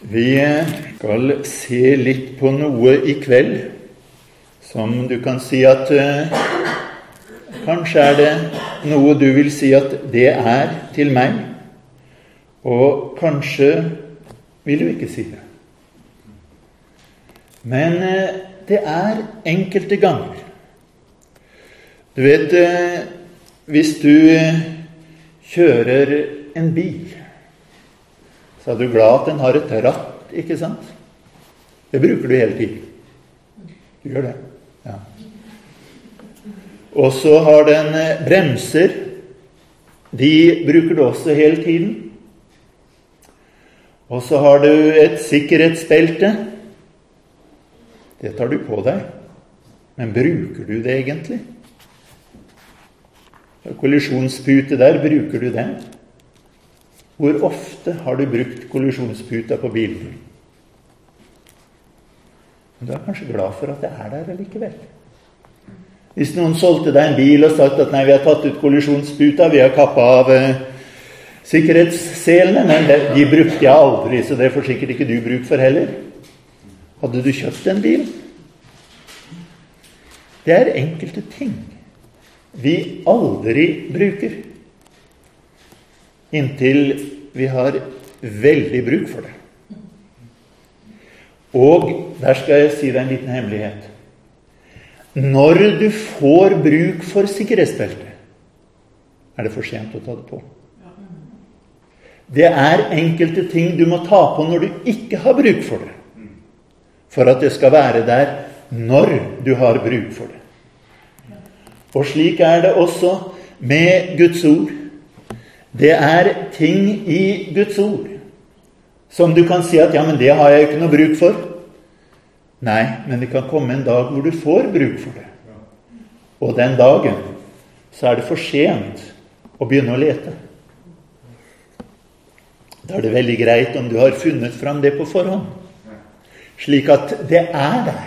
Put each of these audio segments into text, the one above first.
Vi skal se litt på noe i kveld som du kan si at eh, Kanskje er det noe du vil si at det er til meg, og kanskje vil du ikke si det. Men eh, det er enkelte ganger. Du vet eh, Hvis du kjører en bil så er du glad at den har et ratt, ikke sant? Det bruker du hele tiden. Du gjør det. Ja. Og så har den eh, bremser. De bruker du også hele tiden. Og så har du et sikkerhetsbelte. Det tar du på deg. Men bruker du det egentlig? Kollisjonspute der, bruker du den? Hvor ofte har du brukt kollisjonsputa på bilen? Du er kanskje glad for at det er der allikevel. Hvis noen solgte deg en bil og sagt at nei, vi har tatt ut kollisjonsputa, vi har kappa av eh, sikkerhetsselene, men det, de brukte jeg aldri, så det får sikkert ikke du bruk for heller. Hadde du kjøpt en bil? Det er enkelte ting vi aldri bruker inntil vi har veldig bruk for det. Og der skal jeg si deg en liten hemmelighet. Når du får bruk for sikkerhetsbeltet, er det for sent å ta det på. Det er enkelte ting du må ta på når du ikke har bruk for det, for at det skal være der når du har bruk for det. Og slik er det også med Guds ord. Det er ting i Guds ord som du kan si at 'ja, men det har jeg ikke noe bruk for'. Nei, men det kan komme en dag hvor du får bruk for det. Og den dagen så er det for sent å begynne å lete. Da er det veldig greit om du har funnet fram det på forhånd, slik at det er der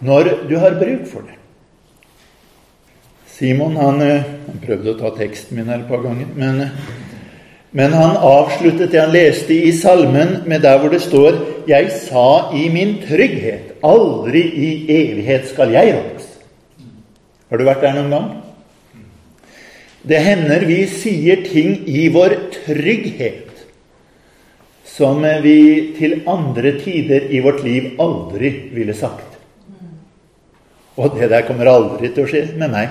når du har bruk for det. Simon han, eh, han, prøvde å ta teksten min her et par ganger, men, men han avsluttet det han leste i salmen, med der hvor det står 'Jeg sa i min trygghet, aldri i evighet skal jeg rådes'. Har du vært der noen gang? Det hender vi sier ting i vår trygghet som vi til andre tider i vårt liv aldri ville sagt. Og det der kommer aldri til å skje med meg.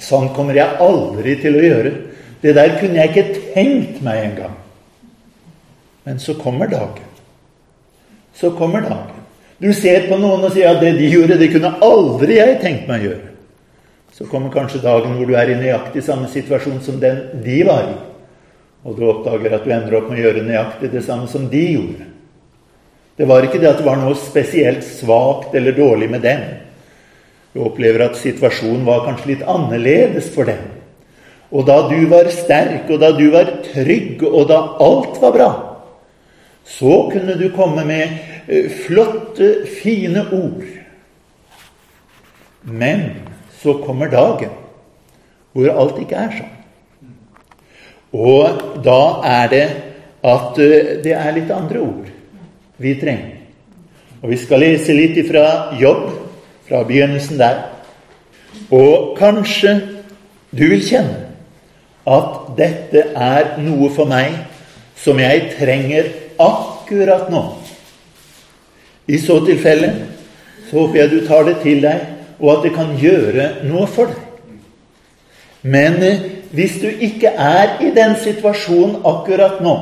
Sånn kommer jeg aldri til å gjøre. Det der kunne jeg ikke tenkt meg engang. Men så kommer dagen. Så kommer dagen. Du ser på noen og sier at det de gjorde, det kunne aldri jeg tenkt meg å gjøre. Så kommer kanskje dagen hvor du er i nøyaktig samme situasjon som den de var i. Og du oppdager at du ender opp med å gjøre nøyaktig det samme som de gjorde. Det var ikke det at det var noe spesielt svakt eller dårlig med dem. Du opplever at situasjonen var kanskje litt annerledes for dem. Og da du var sterk, og da du var trygg, og da alt var bra, så kunne du komme med eh, flotte, fine ord. Men så kommer dagen hvor alt ikke er sånn. Og da er det at eh, det er litt andre ord vi trenger. Og vi skal lese litt ifra Jobb fra begynnelsen der. Og kanskje du vil kjenne at dette er noe for meg som jeg trenger akkurat nå. I så tilfelle så håper jeg du tar det til deg, og at det kan gjøre noe for deg. Men eh, hvis du ikke er i den situasjonen akkurat nå,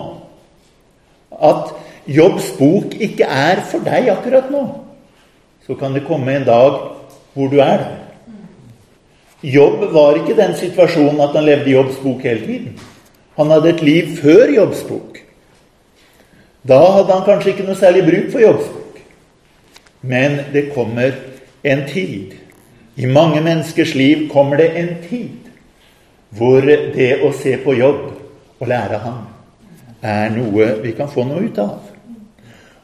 at Jobbs bok ikke er for deg akkurat nå, så kan det komme en dag hvor du er der. Jobb var ikke den situasjonen at han levde i Jobbs bok hele tiden. Han hadde et liv før Jobbs bok. Da hadde han kanskje ikke noe særlig bruk for Jobbs bok. Men det kommer en tid. I mange menneskers liv kommer det en tid hvor det å se på jobb og lære ham er noe vi kan få noe ut av.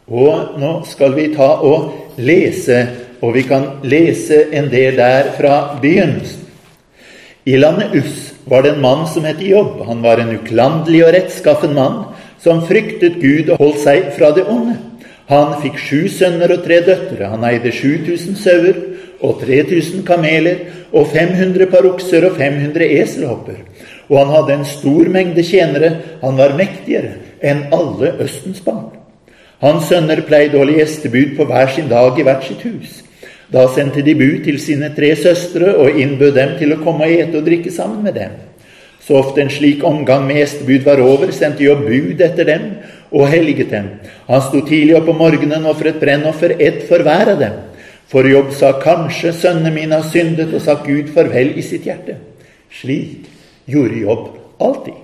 Og nå skal vi ta og lese, og vi kan lese en del der fra begynnelsen. I landet Us var det en mann som het Jobb. Han var en uklanderlig og rettskaffen mann som fryktet Gud og holdt seg fra det onde. Han fikk sju sønner og tre døtre. Han eide 7000 sauer og 3000 kameler og 500 par okser og 500 eselhopper. Og han hadde en stor mengde tjenere. Han var mektigere enn alle Østens barn. Hans sønner pleide å holde gjestebud på hver sin dag i hvert sitt hus. Da sendte de bud til sine tre søstre og innbød dem til å komme og ete og drikke sammen med dem. Så ofte en slik omgang med gjestebud var over, sendte Jobb bud etter dem og helliget dem. Han sto tidlig opp om morgenen og ofret brennoffer, ett for hver av dem. For Jobb sa kanskje sønnene mine har syndet og sagt Gud farvel i sitt hjerte. Slik gjorde Jobb alltid.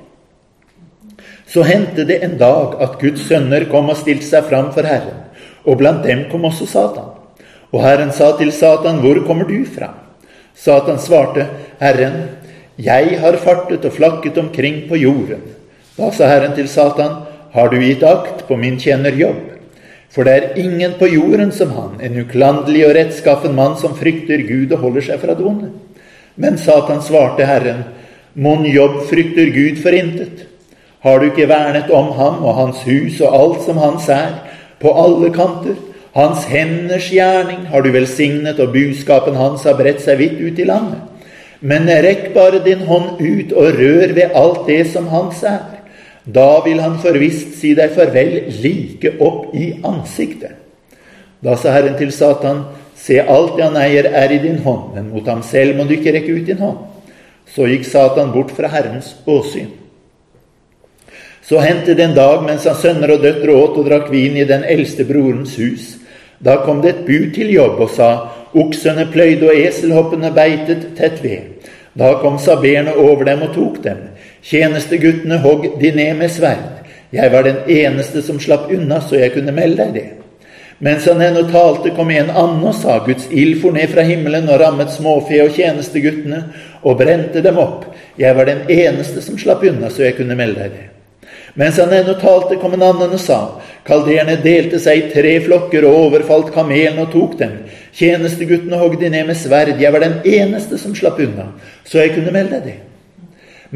Så hendte det en dag at Guds sønner kom og stilte seg fram for Herren, og blant dem kom også Satan. Og Herren sa til Satan, Hvor kommer du fra? Satan svarte, Herren, jeg har fartet og flakket omkring på jorden. Da sa Herren til Satan, Har du gitt akt på min tjener Jobb? For det er ingen på jorden som han, en uklanderlig og rettskaffen mann som frykter Gud og holder seg fra det onde. Men Satan svarte Herren, Mon Jobb frykter Gud for intet? Har du ikke vernet om ham og hans hus og alt som hans er, på alle kanter? Hans henders gjerning har du velsignet, og buskapen hans har bredt seg vidt ut i landet. Men rekk bare din hånd ut og rør ved alt det som hans er. Da vil han forvisst si deg farvel like opp i ansiktet. Da sa Herren til Satan, se alt det han eier, er i din hånd, men mot ham selv må du ikke rekke ut din hånd. Så gikk Satan bort fra Herrens åsyn. Så hendte det en dag mens hans sønner og døtre åt og drakk vin i den eldste brorens hus. Da kom det et bud til jobb og sa, oksene pløyde og eselhoppene beitet tett ved. Da kom saberene over dem og tok dem. Tjenesteguttene hogg de ned med sverd. Jeg var den eneste som slapp unna, så jeg kunne melde deg det. Mens han ennå talte, kom en annen og sa, Guds ild for ned fra himmelen og rammet småfe og tjenesteguttene og brente dem opp. Jeg var den eneste som slapp unna, så jeg kunne melde deg det. Mens han ennå talte, kom en annen og sa, kalderene delte seg i tre flokker og overfalt kamelene og tok dem. Tjenesteguttene hogg de ned med sverd. Jeg var den eneste som slapp unna, så jeg kunne melde det.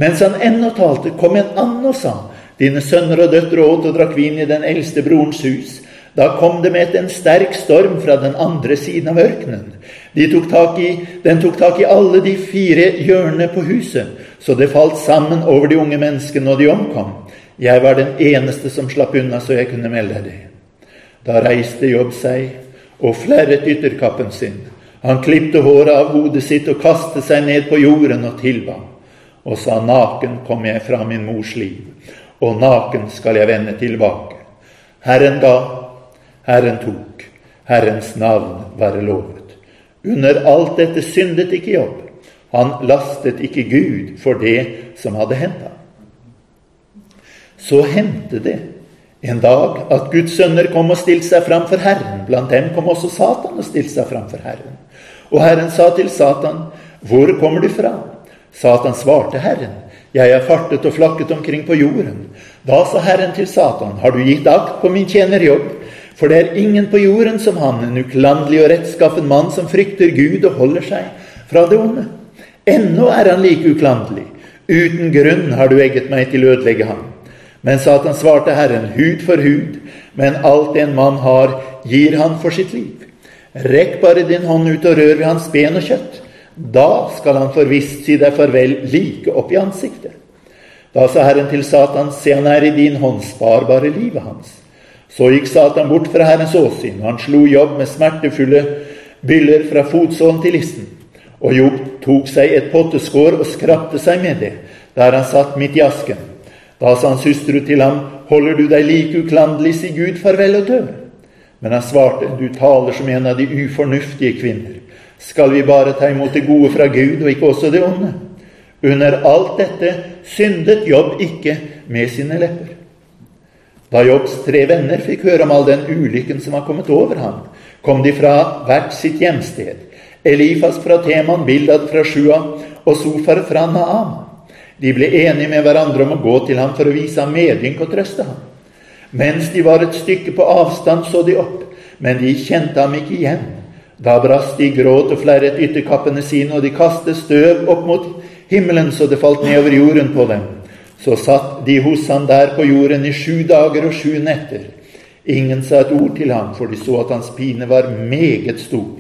Mens han ennå talte, kom en annen og sa, dine sønner og døtre åt og drakk vin i den eldste brorens hus. Da kom det med en sterk storm fra den andre siden av ørkenen. De tok i, den tok tak i alle de fire hjørnene på huset, så det falt sammen over de unge menneskene, og de omkom. Jeg var den eneste som slapp unna, så jeg kunne melde det. Da reiste Jobb seg og flerret ytterkappen sin. Han klipte håret av hodet sitt og kastet seg ned på jorden og tilba, og sa, Naken kom jeg fra min mors liv, og naken skal jeg vende tilbake. Herren ga, Herren tok, Herrens navn være lovet. Under alt dette syndet ikke Jobb. Han lastet ikke Gud for det som hadde hendt. Så hendte det en dag at Guds sønner kom og stilte seg fram for Herren. Blant dem kom også Satan og stilte seg fram for Herren. Og Herren sa til Satan, 'Hvor kommer du fra?' Satan svarte Herren, 'Jeg har fartet og flakket omkring på jorden.' Da sa Herren til Satan, 'Har du gitt akt på min tjenerjobb?' For det er ingen på jorden som han, en uklanderlig og rettskaffen mann som frykter Gud og holder seg fra det onde. Ennå er han like uklanderlig. Uten grunn har du egget meg til å ødelegge ham. Men Satan svarte Herren, hud for hud, men alt en mann har, gir han for sitt liv. Rekk bare din hånd ut og rør ved hans ben og kjøtt. Da skal han forvisst si deg farvel like opp i ansiktet. Da sa Herren til Satan, se han er i din hånd, spar bare livet hans. Så gikk Satan bort fra Herrens åsyn, og han slo Jobb med smertefulle byller fra fotsålen til listen. Og Jobb tok seg et potteskår og skrapte seg med det, der han satt midt i asken. Da sa hans hustru til ham, Holder du deg like uklanderlig, si Gud farvel og dø. Men han svarte, Du taler som en av de ufornuftige kvinner. Skal vi bare ta imot det gode fra Gud, og ikke også det onde? Under alt dette syndet Jobb ikke med sine lepper. Da Jobbs tre venner fikk høre om all den ulykken som var kommet over ham, kom de fra hvert sitt hjemsted. Elifas fra Teman, Bildad fra Sjua og Sofar fra Naam. De ble enige med hverandre om å gå til ham for å vise ham medynk og trøste ham. Mens de var et stykke på avstand, så de opp, men de kjente ham ikke igjen. Da brast de gråt og flerret ytterkappene sine, og de kastet støv opp mot himmelen så det falt nedover jorden på dem. Så satt de hos han der på jorden i sju dager og sju netter. Ingen sa et ord til ham, for de så at hans pine var meget stor.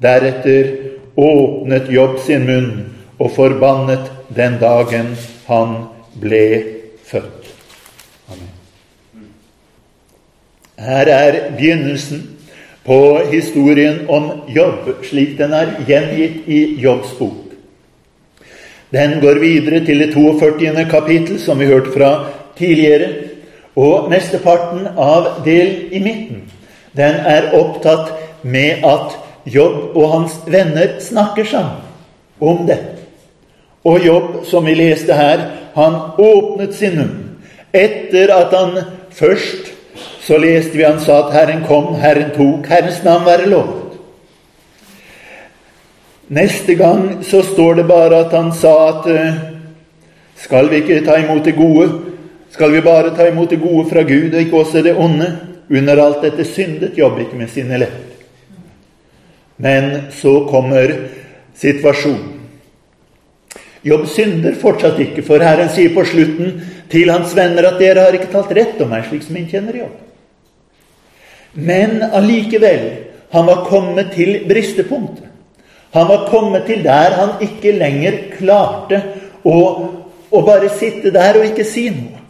Deretter åpnet Jobb sin munn og forbannet den dagen han ble født. Amen. Her er begynnelsen på historien om Jobb, slik den er gjengitt i Jobbs bok. Den går videre til det 42. kapittel, som vi hørte fra tidligere. Og mesteparten av del i midten, den er opptatt med at Jobb og hans venner snakker sammen om det. Og Jobb, som vi leste her, han åpnet sin munn etter at han først så leste vi han sa at Herren kom, Herren tok, Herrens navn være lovet. Neste gang så står det bare at han sa at eh, skal vi ikke ta imot det gode? Skal vi bare ta imot det gode fra Gud og ikke også det onde? Under alt dette syndet Jobb ikke med sine lepper. Men så kommer situasjonen. Jobb synder fortsatt ikke, for Herren sier på slutten til hans venner at dere har ikke talt rett om meg, slik som min kjenner Jobb. Men allikevel, han var kommet til bristepunktet. Han var kommet til der han ikke lenger klarte å, å bare sitte der og ikke si noe.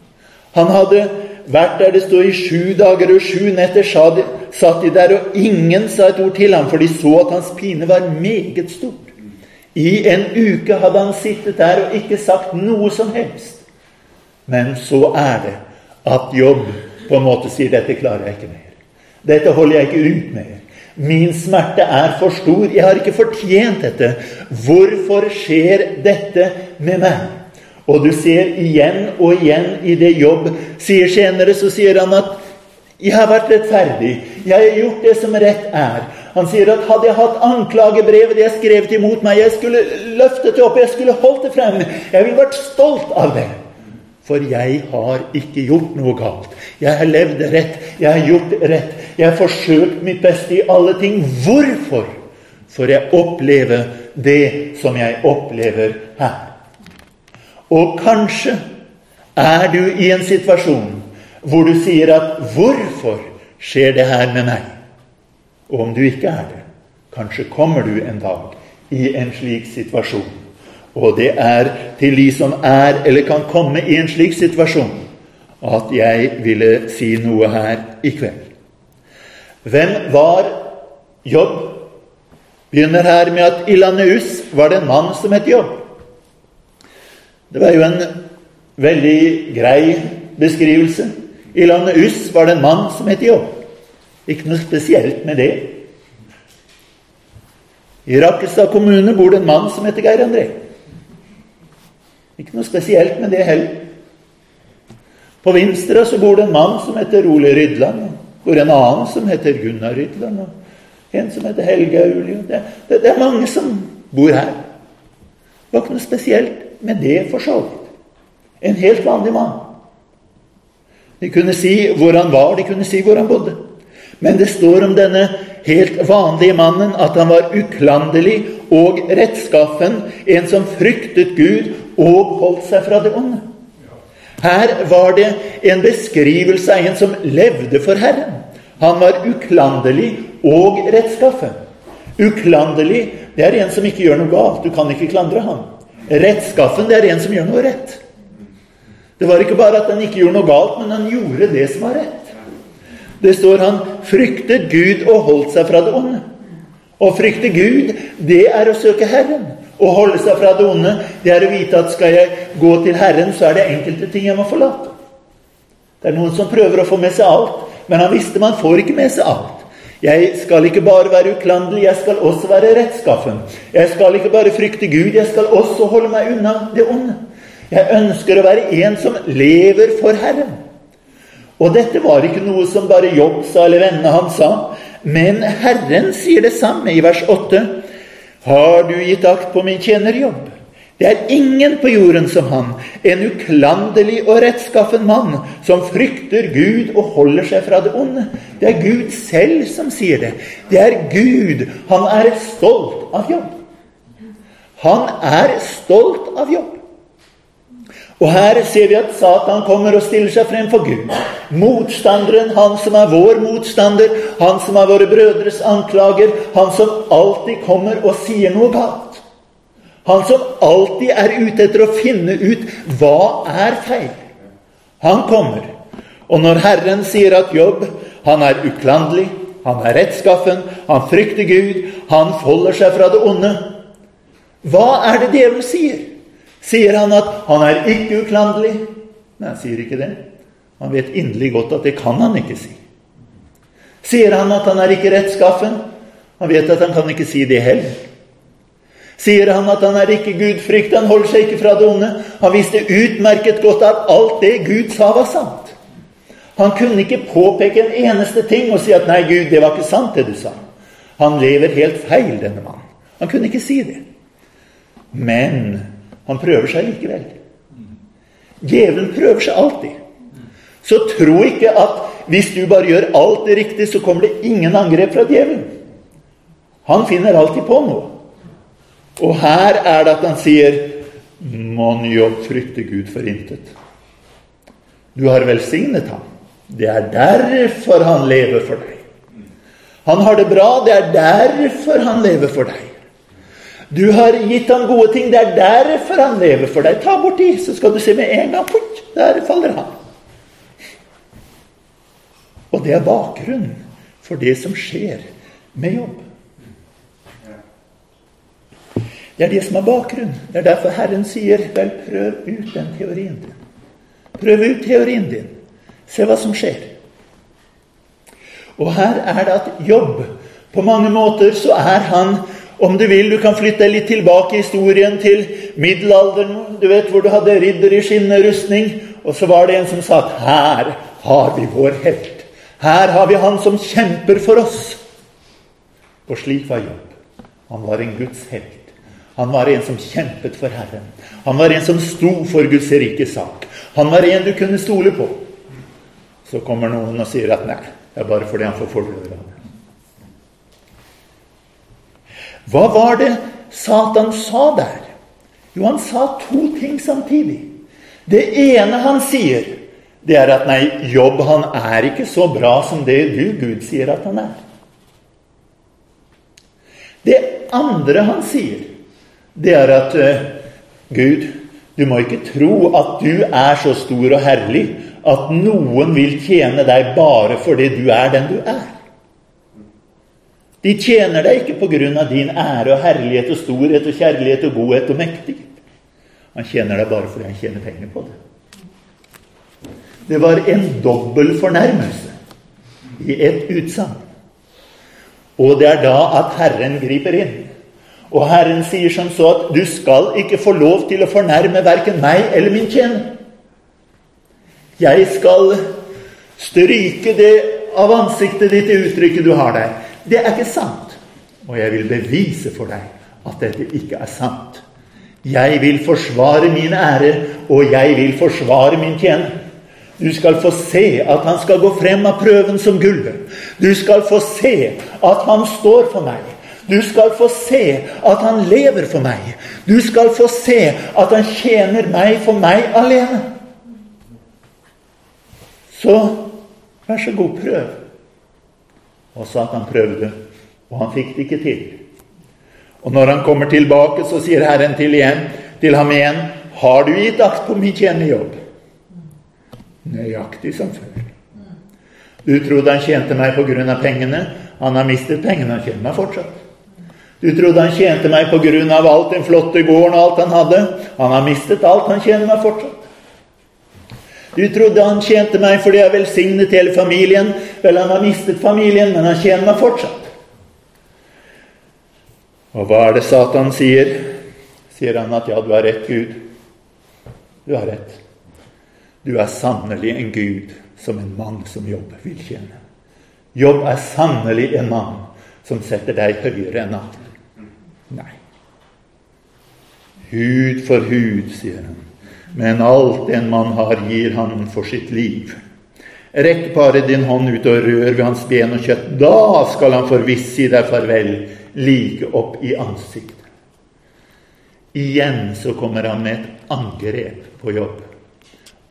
Han hadde vært der det står i sju dager og sju netter, satt de der, og ingen sa et ord til ham, for de så at hans pine var meget stor. I en uke hadde han sittet der og ikke sagt noe som helst. Men så er det at jobb på en måte sier 'dette klarer jeg ikke mer'. Dette holder jeg ikke ut mer. Min smerte er for stor. Jeg har ikke fortjent dette. Hvorfor skjer dette med meg? Og du ser igjen og igjen i det jobb sier senere, så sier han at 'Jeg har vært rettferdig. Jeg har gjort det som rett er.' Han sier at 'hadde jeg hatt anklagebrevet jeg skrev til imot meg, jeg skulle løftet det opp, jeg skulle holdt det frem, jeg ville vært stolt av det.' For jeg har ikke gjort noe galt. Jeg har levd rett. Jeg har gjort rett. Jeg har forsøkt mitt beste i alle ting. Hvorfor får jeg oppleve det som jeg opplever her? Og kanskje er du i en situasjon hvor du sier at 'Hvorfor skjer det her med meg?' Og om du ikke er det, kanskje kommer du en dag i en slik situasjon. Og det er til de som er eller kan komme i en slik situasjon, at jeg ville si noe her i kveld. Hvem var Jobb? Begynner her med at Ilaneus var det en mann som het Jobb. Det var jo en veldig grei beskrivelse. Ilaneus var det en mann som het Jobb. Ikke noe spesielt med det. I Rakkestad kommune bor det en mann som heter Geir André. Ikke noe spesielt med det heller. På Vinstra så bor det en mann som heter Ole Rydland. Og bor en annen som heter Gunnar Rydland. Og en som heter Helge Auli. Det, det, det, er mange som bor her. Det var ikke noe spesielt med det for så vidt. En helt vanlig mann. De kunne si hvor han var, de kunne si hvor han bodde. Men det står om denne helt vanlige mannen at han var uklanderlig og rettskaffen, en som fryktet Gud og holdt seg fra det onde. Her var det en beskrivelse av en som levde for Herren. Han var uklanderlig og rettskaffen. Uklanderlig, det er en som ikke gjør noe galt. Du kan ikke klandre ham. Rettskaffen, det er en som gjør noe rett. Det var ikke bare at han ikke gjorde noe galt, men han gjorde det som var rett. Det står han fryktet Gud og holdt seg fra det onde. Å frykte Gud, det er å søke Herren. Å holde seg fra det onde, det er å vite at skal jeg gå til Herren, så er det enkelte ting jeg må forlate. Det er noen som prøver å få med seg alt, men han visste man får ikke med seg alt. Jeg skal ikke bare være uklanderlig, jeg skal også være rettskaffen. Jeg skal ikke bare frykte Gud, jeg skal også holde meg unna det onde. Jeg ønsker å være en som lever for Herren. Og dette var ikke noe som bare Jobb sa eller vennene hans sa. Men Herren sier det samme i vers 8. Har du gitt akt på min tjenerjobb? Det er ingen på jorden som han, en uklanderlig og rettskaffen mann, som frykter Gud og holder seg fra det onde. Det er Gud selv som sier det. Det er Gud. Han er stolt av jobb. Han er stolt av jobb. Og her ser vi at Satan kommer og stiller seg frem for Gud. Motstanderen, han som er vår motstander, han som er våre brødres anklager, han som alltid kommer og sier noe galt. Han som alltid er ute etter å finne ut hva er feil. Han kommer. Og når Herren sier at Jobb, han er uklanderlig, han er rettskaffen, han frykter Gud, han folder seg fra det onde Hva er det djevelen sier? Sier han at han er ikke uklanderlig? Nei, han sier ikke det. Han vet inderlig godt at det kan han ikke si. Sier han at han er ikke rettskaffen? Han vet at han kan ikke si det heller. Sier han at han er ikke gudfrykt, han holder seg ikke fra det onde? Han visste utmerket godt at alt det Gud sa, var sant. Han kunne ikke påpeke en eneste ting og si at 'nei, Gud, det var ikke sant, det du sa'. Han lever helt feil, denne mannen. Han kunne ikke si det. Men han prøver seg likevel. Djevelen prøver seg alltid. Så tro ikke at hvis du bare gjør alt det riktig, så kommer det ingen angrep fra djevelen. Han finner alltid på noe. Og her er det at han sier Mon jobb frykter Gud for intet. Du har velsignet ham. Det er derfor han lever for deg. Han har det bra. Det er derfor han lever for deg. Du har gitt ham gode ting. Det er derfor han lever for deg. Ta bort de, så skal du se med en gang port, Der faller han. Og det er bakgrunnen for det som skjer med jobb. Det er det som er bakgrunnen. Det er derfor Herren sier, vel, prøv ut den teorien din. Prøv ut teorien din. Se hva som skjer. Og her er det at jobb På mange måter så er han om du vil, du kan flytte litt tilbake i historien til middelalderen, du vet hvor du hadde ridder i skinnerustning, og så var det en som sa at her har vi vår helt. Her har vi han som kjemper for oss. Og slik var jobb. Han var en Guds helt. Han var en som kjempet for Herren. Han var en som sto for Guds rike sak. Han var en du kunne stole på. Så kommer noen og sier at nei, det er bare fordi han får fordeler av det. Hva var det Satan sa der? Jo, han sa to ting samtidig. Det ene han sier, det er at nei, jobb han er ikke så bra som det du, Gud, sier at han er. Det andre han sier, det er at uh, Gud, du må ikke tro at du er så stor og herlig at noen vil tjene deg bare fordi du er den du er. De tjener deg ikke pga. din ære og herlighet og storhet og kjærlighet og godhet og mektighet. Han tjener deg bare fordi han tjener penger på det. Det var en dobbel fornærmelse i ett utsagn. Og det er da at Herren griper inn. Og Herren sier som så at du skal ikke få lov til å fornærme verken meg eller min tjener. Jeg skal stryke det av ansiktet ditt, det uttrykket du har der. Det er ikke sant. Og jeg vil bevise for deg at dette ikke er sant. Jeg vil forsvare min ære, og jeg vil forsvare min tjener. Du skal få se at han skal gå frem av prøven som gullet. Du skal få se at han står for meg. Du skal få se at han lever for meg. Du skal få se at han tjener meg for meg alene. Så vær så god, prøv. Og han prøvde, og han fikk det ikke til. Og når han kommer tilbake, så sier Herren til, igjen, til ham igjen, 'Har du gitt akt på min tjenerjobb?' Nøyaktig som før. Du trodde han tjente meg av pengene. Han har mistet pengene. Han tjener meg fortsatt. Du trodde han tjente meg av alt den flotte gården og alt han hadde. Han har mistet alt. Han tjener meg fortsatt. Du trodde han tjente meg fordi jeg velsignet hele familien. Vel, han har mistet familien, men han tjener meg fortsatt. Og hva er det Satan sier? Sier han at ja, du har rett, Gud. Du har rett. Du er sannelig en Gud som en mann som jobb vil tjene. Jobb er sannelig en mann som setter deg høyere enn andre. Nei. Hud for hud, sier han. Men alt en mann har, gir han for sitt liv. Rekk bare din hånd ut og rør ved hans ben og kjøtt. Da skal han forvisse si deg farvel, like opp i ansiktet. Igjen så kommer han med et angrep på jobb.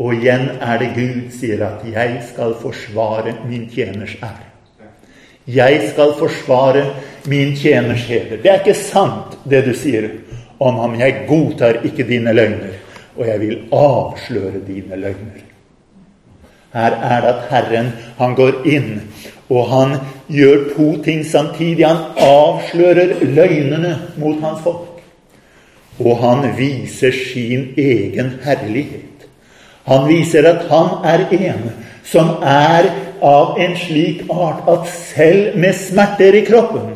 Og igjen er det Gud sier at 'jeg skal forsvare min tjeners ære'. Jeg skal forsvare min tjeners heder. Det er ikke sant, det du sier om ham. Jeg godtar ikke dine løgner, og jeg vil avsløre dine løgner. Her er det at Herren han går inn, og han gjør to ting samtidig. Han avslører løgnene mot hans folk, og han viser sin egen herlighet. Han viser at han er en som er av en slik art at selv med smerter i kroppen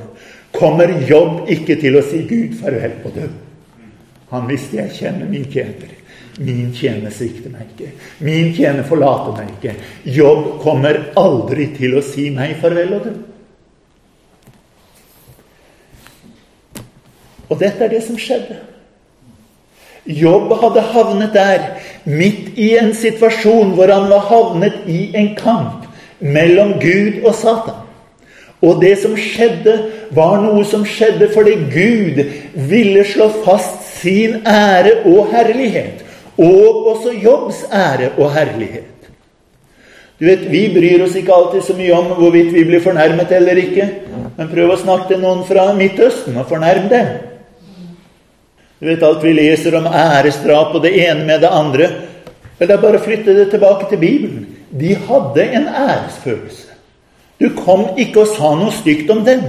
kommer Jobb ikke til å si Gud farvel og dø. Han visste jeg kjenner min tjener. Min tjener svikter meg ikke. Min tjener forlater meg ikke. Jobb kommer aldri til å si meg farvel og dø. Og dette er det som skjedde. Jobb hadde havnet der, midt i en situasjon hvor han var havnet i en kamp mellom Gud og Satan. Og det som skjedde, var noe som skjedde fordi Gud ville slå fast sin ære og herlighet. Og også Jobbs ære og herlighet. Du vet, Vi bryr oss ikke alltid så mye om hvorvidt vi blir fornærmet eller ikke. Men prøv å snakke til noen fra Midtøsten og fornærm dem. Du vet alt vi leser om æresdrap og det ene med det andre. Vel, det er bare å flytte det tilbake til Bibelen. De hadde en æresfølelse. Du kom ikke og sa noe stygt om dem.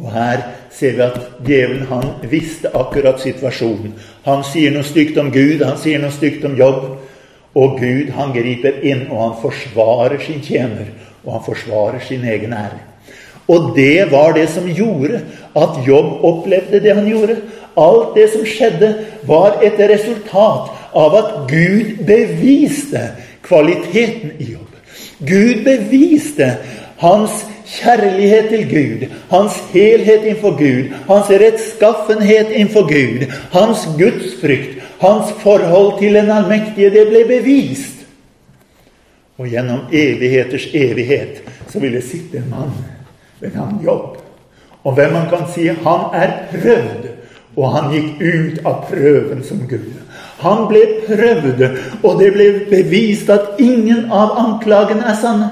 Og her ser vi at djevelen han visste akkurat situasjonen. Han sier noe stygt om Gud, han sier noe stygt om jobb. Og Gud han griper inn, og han forsvarer sin tjener. Og han forsvarer sin egen ære. Og det var det som gjorde at Jobb opplevde det han gjorde. Alt det som skjedde, var et resultat av at Gud beviste kvaliteten i jobb. Gud beviste hans kjærlighet til Gud, hans helhet innenfor Gud, hans rettskaffenhet innenfor Gud, hans gudsfrykt, hans forhold til den allmektige. Det ble bevist. Og gjennom evigheters evighet så vil det sitte en mann ved navn Jobb, og hvem man kan si han er prøvd og han gikk ut av prøven som Gud. Han ble prøvd, og det ble bevist at ingen av anklagene er sanne.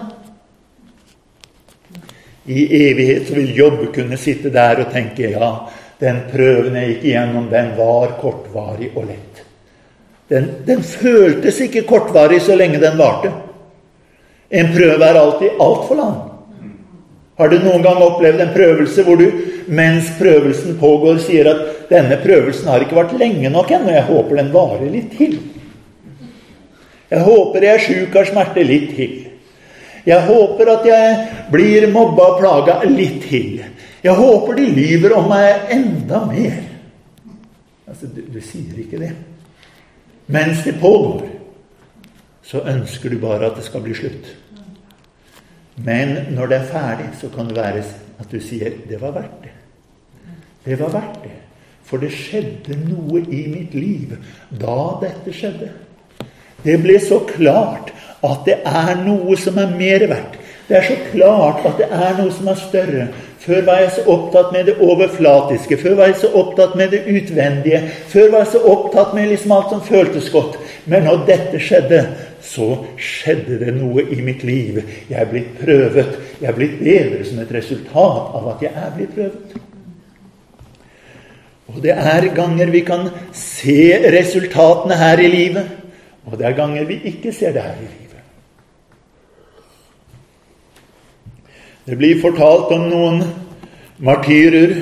I evighet vil Jobb kunne sitte der og tenke ja, den prøven jeg gikk igjennom, den var kortvarig og lett. Den, den føltes ikke kortvarig så lenge den varte. En prøve er alltid altfor lang. Har du noen gang opplevd en prøvelse hvor du mens prøvelsen pågår, sier at 'denne prøvelsen har ikke vært lenge nok ennå, jeg håper den varer litt til'. Jeg håper jeg er sjuk av smerte litt til. Jeg håper at jeg blir mobba og plaga litt til. Jeg håper de lyver om meg enda mer. Altså, du, du sier ikke det. Mens det pågår, så ønsker du bare at det skal bli slutt. Men når det er ferdig, så kan det være at du sier 'det var verdt det'. Det var verdt det. For det skjedde noe i mitt liv da dette skjedde. Det ble så klart at det er noe som er mer verdt. Det er så klart at det er noe som er større. Før var jeg så opptatt med det overflatiske, før var jeg så opptatt med det utvendige. Før var jeg så opptatt med liksom alt som føltes godt. Men når dette skjedde, så skjedde det noe i mitt liv. Jeg er blitt prøvet. Jeg er blitt bedre som et resultat av at jeg er blitt prøvet. Og det er ganger vi kan se resultatene her i livet, og det er ganger vi ikke ser det her i livet. Det blir fortalt om noen martyrer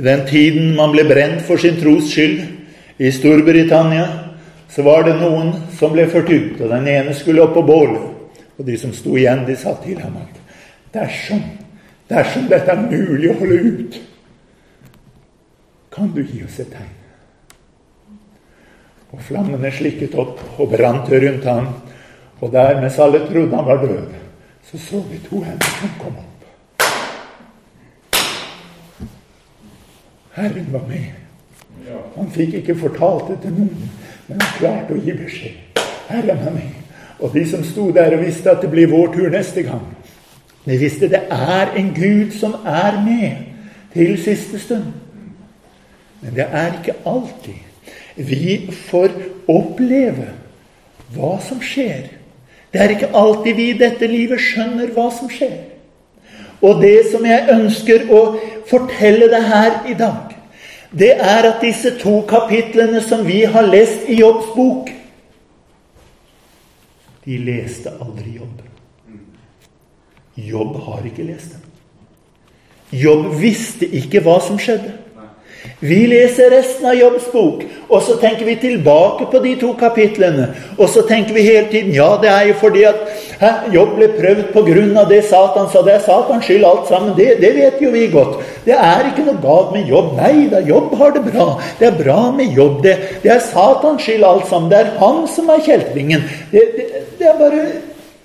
i den tiden man ble brent for sin tros skyld i Storbritannia så var det noen som ble ført ut, og den ene skulle opp på bålet. Og de som sto igjen, de sa til ham at dersom, dersom dette er mulig å holde ut, kan du gi oss et tegn. Og flammene slikket opp og brant rundt ham, og der, mens alle trodde han var død, så så vi to hender som kom opp. Herren var med. Han fikk ikke fortalt det til noen. Men han klarte å gi beskjed. Herren er med. Og de som sto der og visste at det blir vår tur neste gang, de visste det er en Gud som er med til siste stund. Men det er ikke alltid vi får oppleve hva som skjer. Det er ikke alltid vi i dette livet skjønner hva som skjer. Og det som jeg ønsker å fortelle deg her i dag, det er at disse to kapitlene som vi har lest i Jobbs bok, de leste aldri Jobb. Jobb har ikke lest dem. Jobb visste ikke hva som skjedde. Vi leser resten av Jobbs bok, og så tenker vi tilbake på de to kapitlene. Og så tenker vi hele tiden ja, det er jo fordi at hæ, Jobb ble prøvd pga. det Satan sa. Det er Satans skyld alt sammen. Det, det, vet jo vi godt. Det er ikke noe galt med Jobb. Nei da, Jobb har det bra. Det er bra med Jobb. Det, det er Satans skyld alt sammen. Det er han som er kjeltringen. Det, det, er bare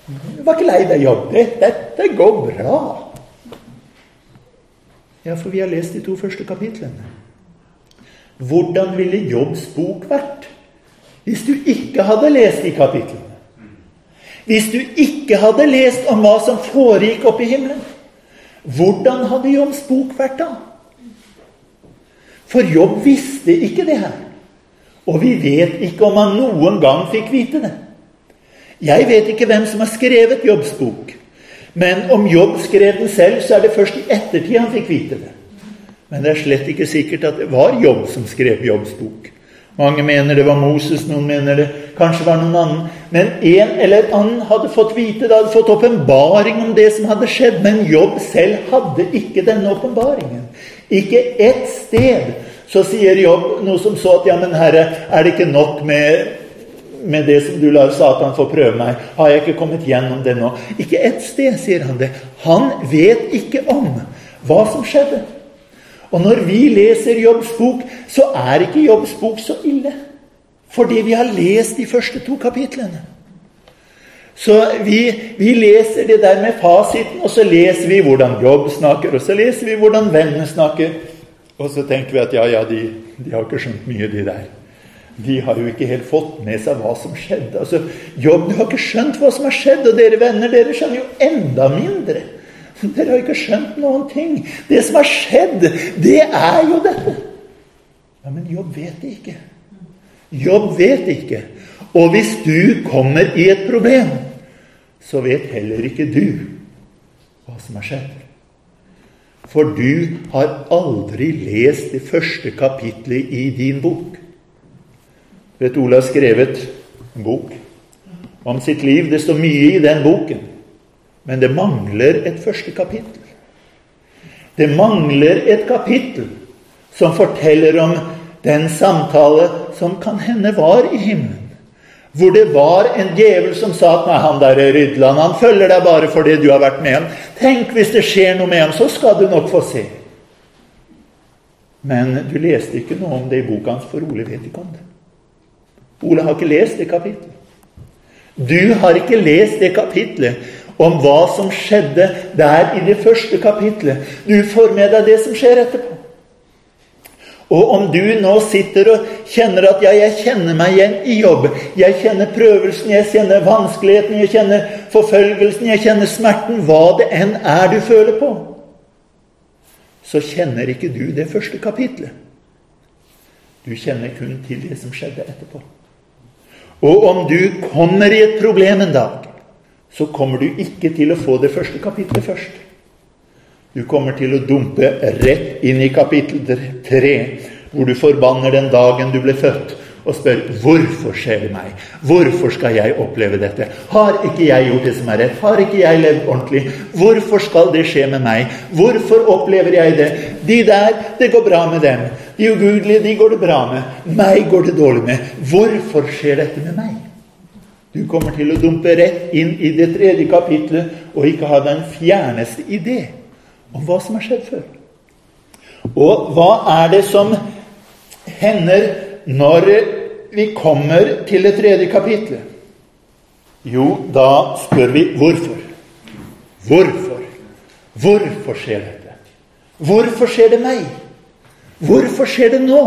Du var ikke lei deg, Jobb. Dette går bra. Ja, for vi har lest de to første kapitlene. Hvordan ville Jobbs bok vært hvis du ikke hadde lest de kapitlene? Hvis du ikke hadde lest om hva som foregikk oppe i himmelen? Hvordan hadde Jobbs bok vært da? For Jobb visste ikke det her. Og vi vet ikke om han noen gang fikk vite det. Jeg vet ikke hvem som har skrevet Jobbs bok. Men om Jobb skrev den selv, så er det først i ettertid han fikk vite det. Men det er slett ikke sikkert at det var Jobb som skrev Jobbs bok. Mange mener det var Moses, noen mener det kanskje var noen annen. Men en eller annen hadde fått vite det, hadde fått åpenbaring om det som hadde skjedd. Men Jobb selv hadde ikke denne åpenbaringen. Ikke ett sted så sier Jobb noe som så at ja, men Herre, er det ikke nok med, med det som du lar Satan få prøve meg? Har jeg ikke kommet gjennom det nå? Ikke ett sted sier han det. Han vet ikke om hva som skjedde. Og når vi leser Jobbs bok, så er ikke Jobbs bok så ille. Fordi vi har lest de første to kapitlene. Så vi, vi, leser det der med fasiten, og så leser vi hvordan Jobb snakker, og så leser vi hvordan vennene snakker. Og så tenker vi at ja, ja, de, de har ikke skjønt mye, de der. De har jo ikke helt fått med seg hva som skjedde. Altså, Jobb, du har ikke skjønt hva som har skjedd, og dere venner, dere skjønner jo enda mindre. Dere har ikke skjønt noen ting. Det som har skjedd, det er jo dette. Ja, Men Jobb vet det ikke. Jobb vet ikke. Og hvis du kommer i et problem, så vet heller ikke du hva som har skjedd. For du har aldri lest det første kapitlet i din bok. Vet Ole har skrevet en bok om sitt liv. Det står mye i den boken. Men det mangler et første kapittel. Det mangler et kapittel som forteller om den samtale som kan hende var i himmelen. Hvor det var en djevel som sa at nei, han der Rydland han følger deg bare fordi du har vært med ham.' Tenk hvis det skjer noe med ham, så skal du nok få se. Men du leste ikke noe om det i boka hans, for Ole vet ikke om det. Ole har ikke lest det kapitlet. Du har ikke lest det kapitlet om hva som skjedde der i det første kapitlet. Du får med deg det som skjer etterpå. Og om du nå sitter og kjenner at ja, jeg kjenner meg igjen i jobb, jeg kjenner prøvelsen, jeg kjenner vanskeligheten, jeg kjenner forfølgelsen, jeg kjenner smerten, hva det enn er du føler på, så kjenner ikke du det første kapitlet. Du kjenner kun til det som skjedde etterpå. Og om du kommer i et problem en dag, så kommer du ikke til å få det første kapittelet først. Du kommer til å dumpe rett inn i kapittel tre, hvor du forbanner den dagen du ble født, og spør hvorfor skjer det meg? Hvorfor skal jeg oppleve dette? Har ikke jeg gjort det som er rett? Har ikke jeg levd ordentlig? Hvorfor skal det skje med meg? Hvorfor opplever jeg det? De der, det går bra med dem. De ugudelige, de går det bra med. Meg går det dårlig med. Hvorfor skjer dette med meg? Du kommer til å dumpe rett inn i det tredje kapitlet og ikke ha den fjerneste idé om hva som har skjedd før. Og hva er det som hender når vi kommer til det tredje kapitlet? Jo, da spør vi hvorfor. Hvorfor? Hvorfor skjer dette? Hvorfor skjer det meg? Hvorfor skjer det nå?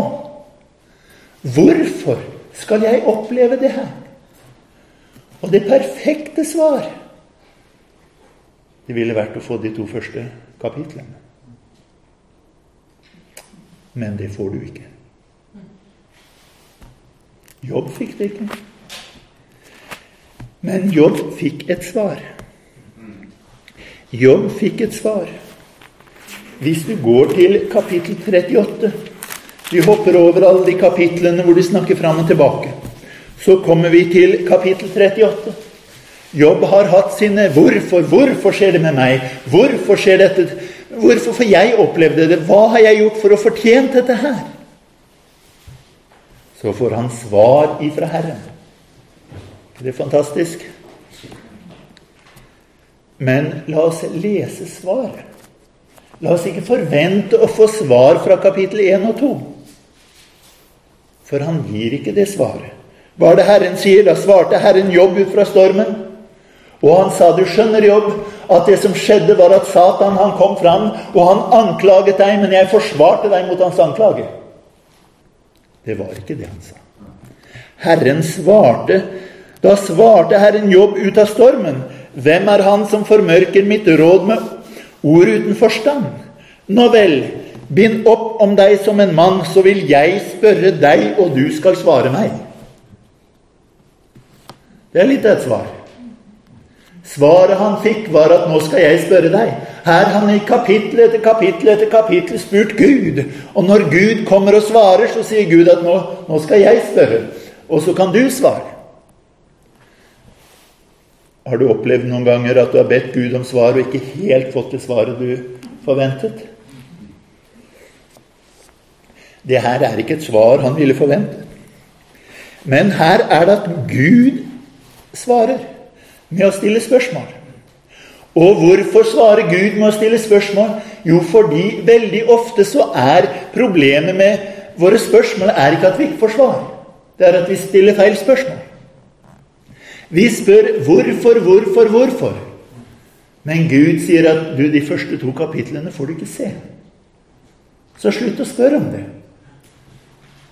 Hvorfor skal jeg oppleve det her? Og det perfekte svar det ville vært å få de to første kapitlene. Men det får du ikke. Jobb fikk det ikke. Men Jobb fikk et svar. Jobb fikk et svar. Hvis du går til kapittel 38 Vi hopper over alle de kapitlene hvor de snakker fram og tilbake. Så kommer vi til kapittel 38. Jobb har hatt sine 'hvorfor', 'hvorfor skjer det med meg', 'hvorfor skjer dette', 'hvorfor får jeg opplevde det', 'hva har jeg gjort for å fortjene dette her'? Så får han svar ifra Herren. Det er fantastisk. Men la oss lese svaret. La oss ikke forvente å få svar fra kapittel 1 og 2. For han gir ikke det svaret. Hva er det Herren sier? Da svarte Herren Jobb ut fra stormen. Og han sa, du skjønner, Jobb, at det som skjedde, var at Satan han kom fram, og han anklaget deg, men jeg forsvarte deg mot hans anklage. Det var ikke det han sa. Herren svarte. Da svarte Herren Jobb ut av stormen. Hvem er han som formørker mitt råd med ord uten forstand? Nå vel, bind opp om deg som en mann, så vil jeg spørre deg, og du skal svare meg. Det er litt av et svar. Svaret han fikk, var at 'nå skal jeg spørre deg'. Her har han i kapittel etter kapittel etter kapittel spurt Gud. Og når Gud kommer og svarer, så sier Gud at nå, 'nå skal jeg spørre', og så kan du svare'. Har du opplevd noen ganger at du har bedt Gud om svar og ikke helt fått det svaret du forventet? Det her er ikke et svar han ville forvente. Men her er det at Gud svarer med å stille spørsmål. Og hvorfor svarer Gud med å stille spørsmål? Jo, fordi veldig ofte så er problemet med våre spørsmål er ikke at vi ikke får svar. Det er at vi stiller feil spørsmål. Vi spør hvorfor, hvorfor, hvorfor. Men Gud sier at du, de første to kapitlene får du ikke se. Så slutt å spørre om det.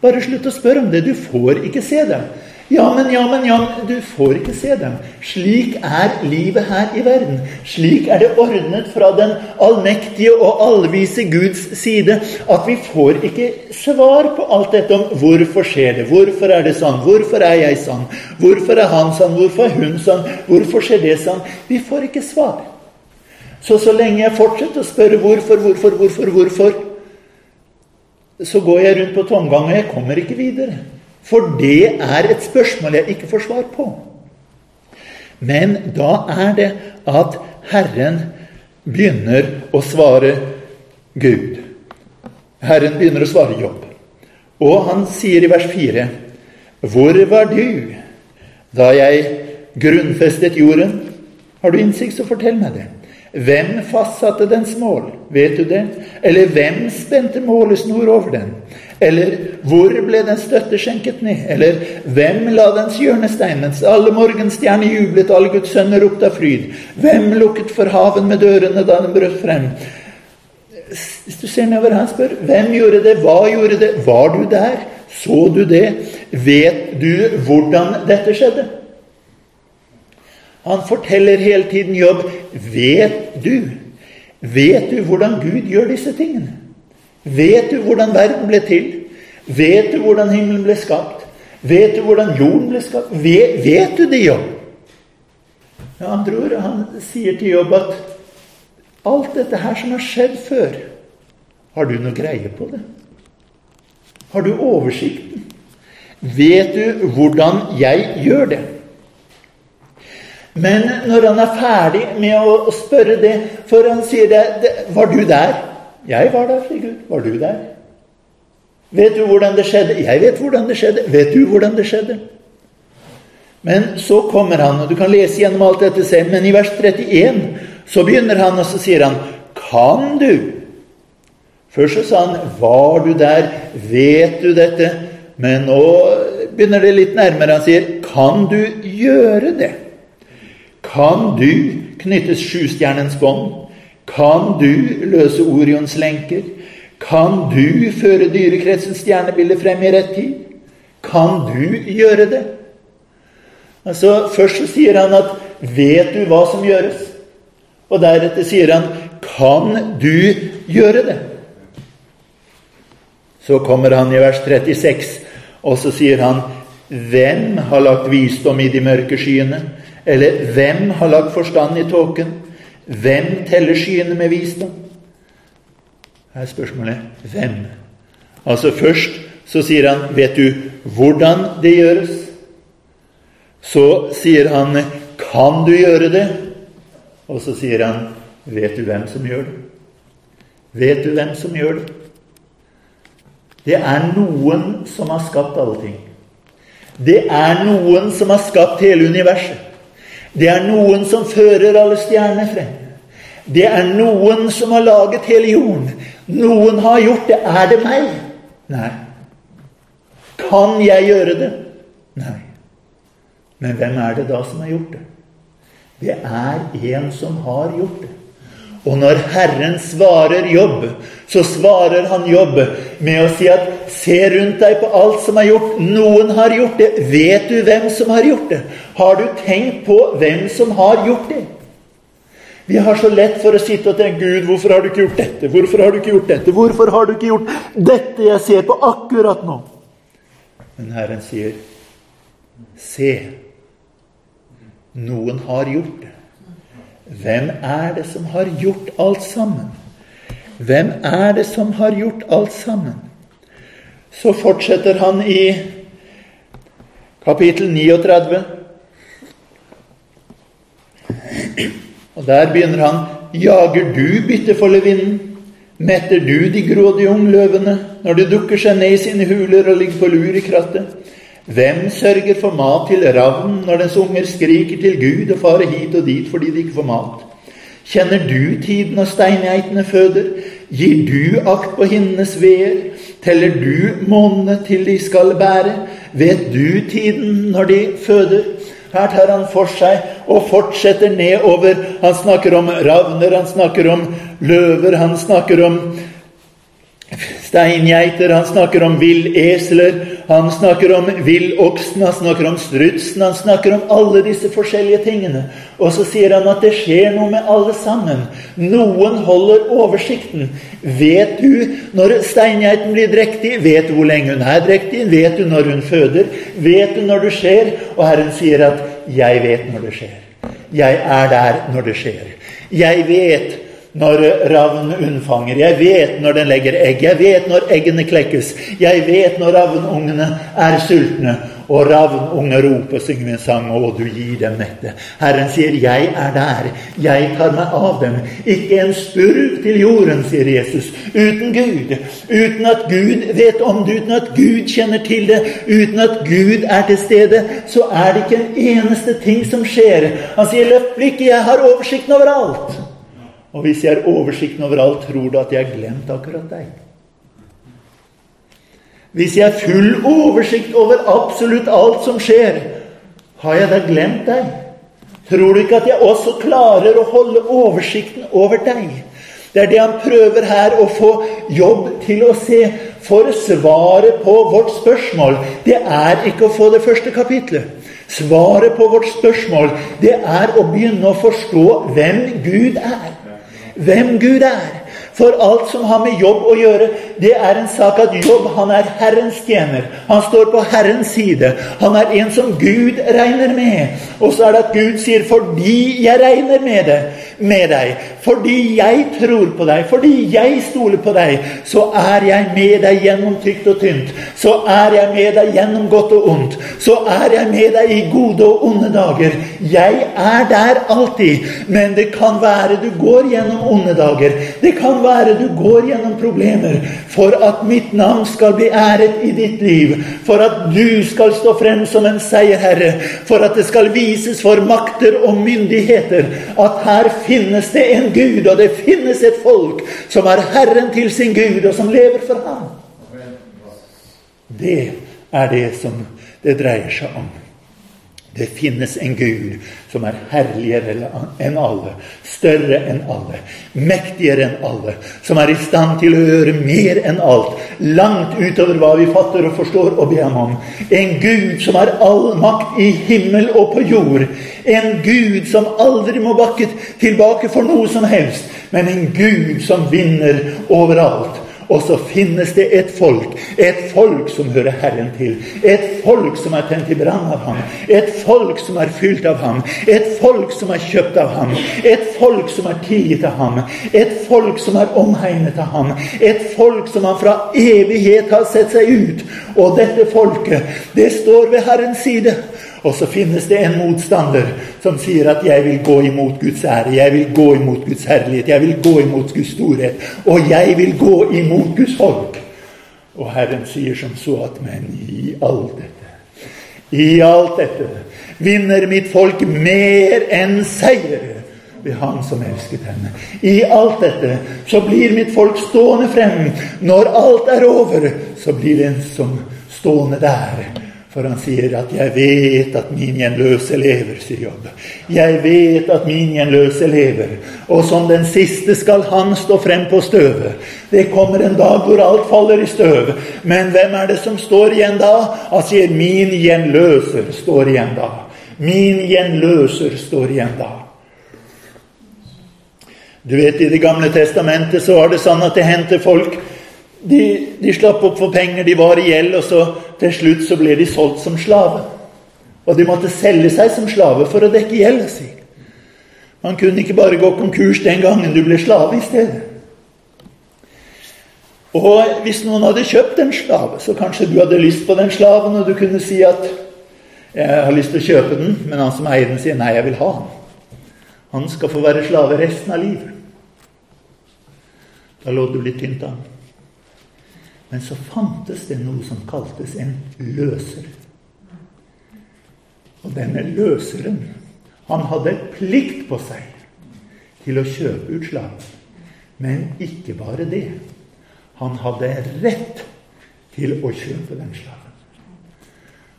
Bare slutt å spørre om det. Du får ikke se dem. Ja, men, ja, men, ja, men Du får ikke se dem. Slik er livet her i verden. Slik er det ordnet fra den allmektige og allvise Guds side at vi får ikke svar på alt dette om hvorfor skjer det, hvorfor er det sånn, hvorfor er jeg sånn, hvorfor er han sånn, hvorfor er hun sånn, hvorfor skjer det sånn? Vi får ikke svar. Så så lenge jeg fortsetter å spørre hvorfor, hvorfor, hvorfor, hvorfor, så går jeg rundt på tomgang, og jeg kommer ikke videre. For det er et spørsmål jeg ikke får svar på. Men da er det at Herren begynner å svare Gud. Herren begynner å svare Jobb. Og han sier i vers 4.: Hvor var du da jeg grunnfestet jorden? Har du innsikt, så fortell meg det. Hvem fastsatte dens mål? Vet du det? Eller hvem spente målesnor over den? Eller hvor ble den støtte skjenket ned? Eller hvem la dens hjørnestein mens alle morgenstjerner jublet alle Guds sønner ropte av fryd? Hvem lukket for haven med dørene da den brøt frem? Hvis du ser nedover her, spør hvem gjorde det, hva gjorde det, var du der, så du det, vet du hvordan dette skjedde? Han forteller hele tiden jobb. Vet du? Vet du hvordan Gud gjør disse tingene? Vet du hvordan verden ble til? Vet du hvordan himmelen ble skapt? Vet du hvordan jorden ble skapt? Vet, vet du det, Jobb? Med andre ord, han sier til Jobb at alt dette her som har skjedd før, har du noe greie på det? Har du oversikten? Vet du hvordan jeg gjør det? Men når han er ferdig med å spørre det, for han sier det, det Var du der? Jeg var der, sier Gud. Var du der? Vet du hvordan det skjedde? Jeg vet hvordan det skjedde. Vet du hvordan det skjedde? Men så kommer han, og du kan lese gjennom alt dette selv, men i vers 31 så begynner han, og så sier han Kan du? Først så sa han Var du der? Vet du dette? Men nå begynner det litt nærmere. Han sier Kan du gjøre det? Kan du knyttes sjustjernens bånd? Kan du løse Orions lenker? Kan du føre dyrekretsens stjernebilde frem i rett tid? Kan du gjøre det? Altså, Først så sier han at 'Vet du hva som gjøres?' Og deretter sier han 'Kan du gjøre det?' Så kommer han i vers 36, og så sier han 'Hvem har lagt visdom i de mørke skyene?' Eller hvem har lagt forstand i tåken? Hvem teller skyene med visdom? Her er spørsmålet hvem? Altså Først så sier han 'Vet du hvordan det gjøres?' Så sier han 'Kan du gjøre det?' Og så sier han 'Vet du hvem som gjør det?' Vet du hvem som gjør det? Det er noen som har skapt alle ting. Det er noen som har skapt hele universet. Det er noen som fører alle stjernene frem. Det er noen som har laget hele jorden. Noen har gjort det. Er det meg? Nei. Kan jeg gjøre det? Nei. Men hvem er det da som har gjort det? Det er en som har gjort det. Og når Herren svarer jobb, så svarer han jobb med å si at se rundt deg på alt som er gjort. Noen har gjort det. Vet du hvem som har gjort det? Har du tenkt på hvem som har gjort det? Vi har så lett for å sitte og tenke Gud, hvorfor har du ikke gjort dette? Hvorfor har du ikke gjort dette? Hvorfor har du ikke gjort dette jeg ser på akkurat nå? Men Herren sier, se, noen har gjort det. Hvem er det som har gjort alt sammen? Hvem er det som har gjort alt sammen? Så fortsetter han i kapittel 39. Og der begynner han Jager du byttefollevinden? Metter du de grådige ungløvene når de dukker seg ned i sine huler og ligger på lur i krattet? Hvem sørger for mat til ravnen når dens unger skriker til Gud og farer hit og dit fordi de ikke får mat? Kjenner du tiden når steingeitene føder? Gir du akt på hinnenes veer? Teller du månene til de skal bære? Vet du tiden når de føder? Her tar han for seg og fortsetter nedover. Han snakker om ravner, han snakker om løver, han snakker om steingeiter, han snakker om villesler, han snakker om villoksen, han snakker om strutsen, han snakker om alle disse forskjellige tingene. Og så sier han at det skjer noe med alle sammen. Noen holder oversikten. Vet du når steingeiten blir drektig? Vet du hvor lenge hun er drektig? Vet du når hun føder? Vet du når det skjer? Og Herren sier at 'jeg vet når det skjer'. Jeg er der når det skjer. Jeg vet når ravnen unnfanger. Jeg vet når den legger egg. Jeg vet når eggene klekkes. Jeg vet når ravnungene er sultne. Og ravnunger roper, synger vi en sang, og du gir dem mette. Herren sier, 'Jeg er der. Jeg tar meg av dem.' Ikke en spurv til jorden, sier Jesus, uten Gud. Uten at Gud vet om det, uten at Gud kjenner til det, uten at Gud er til stede, så er det ikke en eneste ting som skjer. Han sier, 'Løft blikket, jeg har oversikten over alt'. Og hvis jeg har oversikten over alt, tror du at jeg har glemt akkurat deg? Hvis jeg har full oversikt over absolutt alt som skjer, har jeg da glemt deg? Tror du ikke at jeg også klarer å holde oversikten over deg? Det er det han prøver her å få jobb til å se. For svaret på vårt spørsmål, det er ikke å få det første kapitlet. Svaret på vårt spørsmål, det er å begynne å forstå hvem Gud er hvem Gud er. For alt som har med jobb å gjøre, det er en sak at jobb Han er Herrens tjener. Han står på Herrens side. Han er en som Gud regner med. Og så er det at Gud sier 'fordi jeg regner med, det, med deg', 'fordi jeg tror på deg', 'fordi jeg stoler på deg', så er jeg med deg gjennom tykt og tynt. Så er jeg med deg gjennom godt og ondt. Så er jeg med deg i gode og onde dager. Jeg er der alltid. Men det kan være du går gjennom onde dager. Det kan være du går gjennom problemer for at mitt navn skal bli æret i ditt liv, for at du skal stå frem som en seierherre, for at det skal vises for makter og myndigheter at her finnes det en Gud, og det finnes et folk som er Herren til sin Gud, og som lever for ham. Det er det som det dreier seg om. Det finnes en Gud som er herligere enn alle, større enn alle, mektigere enn alle, som er i stand til å gjøre mer enn alt, langt utover hva vi fatter og forstår og ber ham om. En Gud som har all makt i himmel og på jord. En Gud som aldri må bakke tilbake for noe som helst, men en Gud som vinner overalt. Og så finnes det et folk, et folk som hører Herren til. Et folk som er tent i brann av ham. Et folk som er fylt av ham. Et folk som er kjøpt av ham. Et folk som er tilgitt av ham. Et folk som er omhegnet av ham. Et folk som han fra evighet har sett seg ut. Og dette folket, det står ved Herrens side. Og så finnes det en motstander som sier at 'jeg vil gå imot Guds ære', 'jeg vil gå imot Guds herlighet', 'jeg vil gå imot Guds storhet', og 'jeg vil gå imot Guds folk'. Og Herren sier som så at 'men i alt dette, i alt dette vinner mitt folk mer enn seier' ved Han som elsket henne. I alt dette så blir mitt folk stående frem. Når alt er over, så blir en som stående der for han sier at 'jeg vet at min gjenløse lever', sier Jobb. 'Jeg vet at min gjenløse lever', og som den siste skal han stå frem på støvet. Det kommer en dag hvor alt faller i støv. Men hvem er det som står igjen da? Han sier 'min gjenløser står igjen da'. Min gjenløser står igjen da. Du vet, I Det gamle testamentet så var det sånn at det hendte folk de, de, slapp opp for penger, de var i gjeld, og så til slutt så ble de solgt som slave. Og de måtte selge seg som slave for å dekke gjelda si. Man kunne ikke bare gå konkurs den gangen du ble slave i stedet. Og hvis noen hadde kjøpt en slave, så kanskje du hadde lyst på den slaven, og du kunne si at 'jeg har lyst til å kjøpe den', men han som eier den, sier 'nei, jeg vil ha den'. Han skal få være slave resten av livet. Da lå du litt tynt an. Men så fantes det noe som kaltes en løser. Og denne løseren, han hadde plikt på seg til å kjøpe ut slaven. Men ikke bare det. Han hadde rett til å kjøpe den slaven.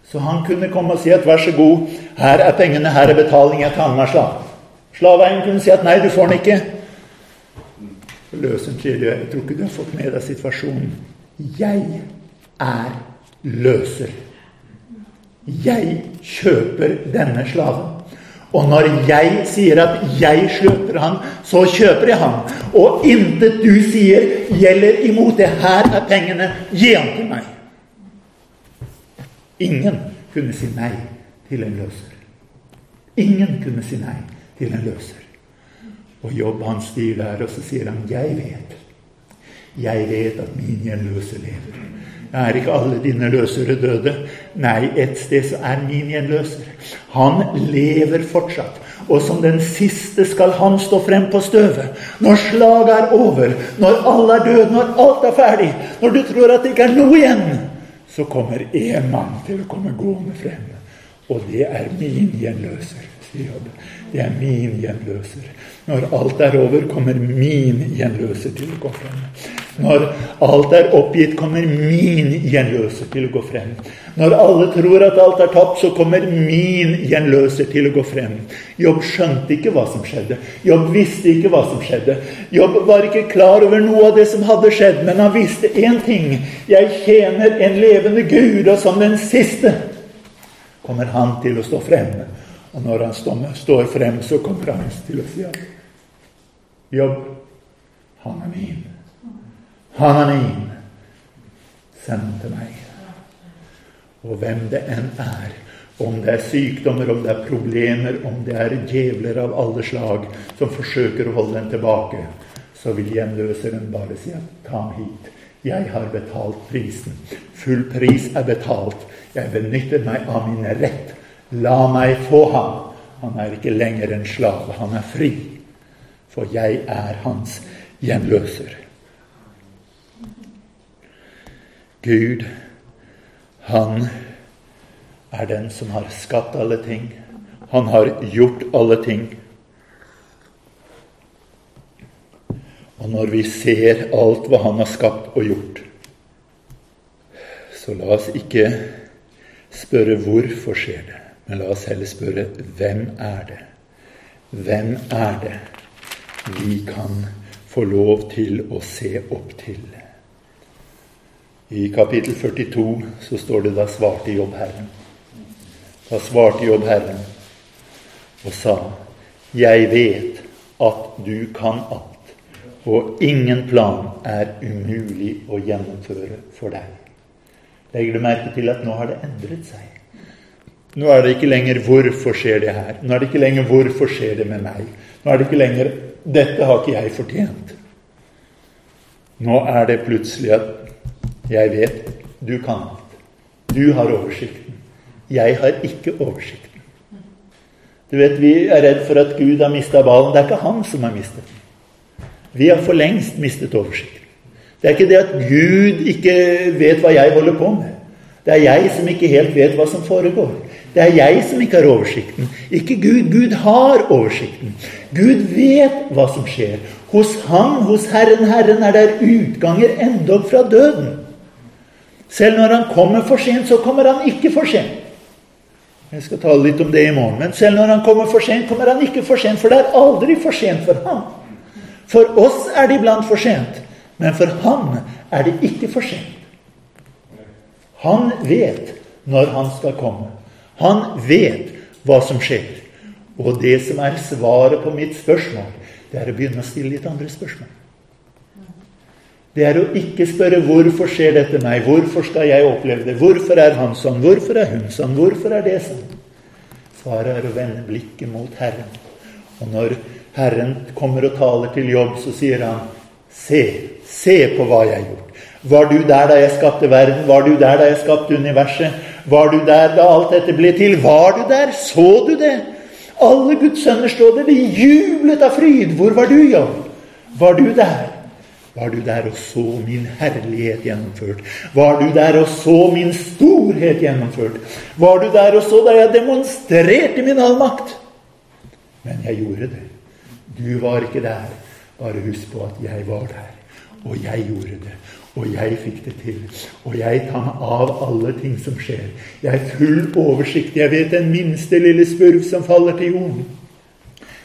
Så han kunne komme og si at 'vær så god, her er pengene, her er betaling, jeg tar med meg slaven'. Slaveeieren kunne si at 'nei, du får den ikke'. Løseren 'jeg tror ikke du har fått med deg situasjonen'. Jeg er løser. Jeg kjøper denne slaven. Og når jeg sier at 'jeg kjøper han', så kjøper jeg han. Og intet du sier, gjelder imot det. Her er pengene. Gi han til meg. Ingen kunne si nei til en løser. Ingen kunne si nei til en løser. Og Jobb han styrer der, og så sier han 'Jeg vet'. Jeg vet at min gjenløse lever. Er ikke alle dine løsere døde? Nei, et sted så er min gjenløser. Han lever fortsatt. Og som den siste skal han stå frem på støvet. Når slaget er over, når alle er døde, når alt er ferdig, når du tror at det ikke er noe igjen, så kommer én mann til å komme gående frem. Og det er min gjenløser, sier Jobb. Det er min gjenløser. Når alt er over, kommer min gjenløser til å gå frem. Når alt er oppgitt, kommer min gjenløser til å gå frem. Når alle tror at alt er tapt, så kommer min gjenløser til å gå frem. Jobb skjønte ikke hva som skjedde. Jobb visste ikke hva som skjedde. Jobb var ikke klar over noe av det som hadde skjedd, men han visste én ting. Jeg tjener en levende Gud, og som den siste kommer han til å stå frem. Og når han står frem, så kommer han til å si at jobb. Han er min. Han er min. Send til meg. Og hvem det enn er, om det er sykdommer, om det er problemer, om det er djevler av alle slag som forsøker å holde den tilbake, så vil gjenløseren bare si at ham hit. Jeg har betalt prisen. Full pris er betalt. Jeg benytter meg av min rett. La meg få ham. Han er ikke lenger en slave. Han er fri for jeg er hans gjenløser. Gud, han er den som har skapt alle ting. Han har gjort alle ting. Og når vi ser alt hva han har skapt og gjort, så la oss ikke spørre hvorfor skjer det, men la oss heller spørre hvem er det? Hvem er det vi kan få lov til å se opp til. I kapittel 42 så står det da svarte Jobb Herren. Da svarte Jobb Herren og sa, Jeg vet at du kan alt, og ingen plan er umulig å gjennomføre for deg. Legger du merke til at nå har det endret seg? Nå er det ikke lenger 'hvorfor skjer det her'? Nå er det ikke lenger 'hvorfor skjer det med meg'? Nå er det ikke lenger 'dette har ikke jeg fortjent'. Nå er det plutselig at 'jeg vet du kan alt'. Du har oversikten. Jeg har ikke oversikten. Du vet, Vi er redd for at Gud har mista ballen. Det er ikke han som har mistet den. Vi har for lengst mistet oversikten. Det er ikke det at Gud ikke vet hva jeg holder på med. Det er jeg som ikke helt vet hva som foregår. Det er jeg som ikke har oversikten. Ikke Gud. Gud har oversikten. Gud vet hva som skjer. Hos ham, hos Herren, Herren, er der utganger endog fra døden. Selv når han kommer for sent, så kommer han ikke for sent. Jeg skal tale litt om det i morgen. Men selv når han kommer for sent, kommer han ikke for sent, for det er aldri for sent for ham. For oss er det iblant for sent, men for ham er det ikke for sent. Han vet når han skal komme. Han vet hva som skjer. Og det som er svaret på mitt spørsmål, det er å begynne å stille litt andre spørsmål. Det er å ikke spørre 'Hvorfor skjer dette meg?' 'Hvorfor skal jeg oppleve det?' 'Hvorfor er han sånn?' 'Hvorfor er hun sånn?' 'Hvorfor er det sånn?' Svaret er å vende blikket mot Herren. Og når Herren kommer og taler til jobb, så sier han, 'Se, se på hva jeg har gjort.' Var du der da jeg skapte verden? Var du der da jeg skapte universet? Var du der da alt dette ble til? Var du der? Så du det? Alle Guds sønner står der. De jublet av fryd. Hvor var du, Jobb? Var du der? Var du der og så min herlighet gjennomført? Var du der og så min storhet gjennomført? Var du der og så da jeg demonstrerte min allmakt? Men jeg gjorde det. Du var ikke der. Bare husk på at jeg var der. Og jeg gjorde det. Og jeg fikk det til. Og jeg tar meg av alle ting som skjer. Jeg har full oversikt. Jeg vet den minste lille spurv som faller til jorden.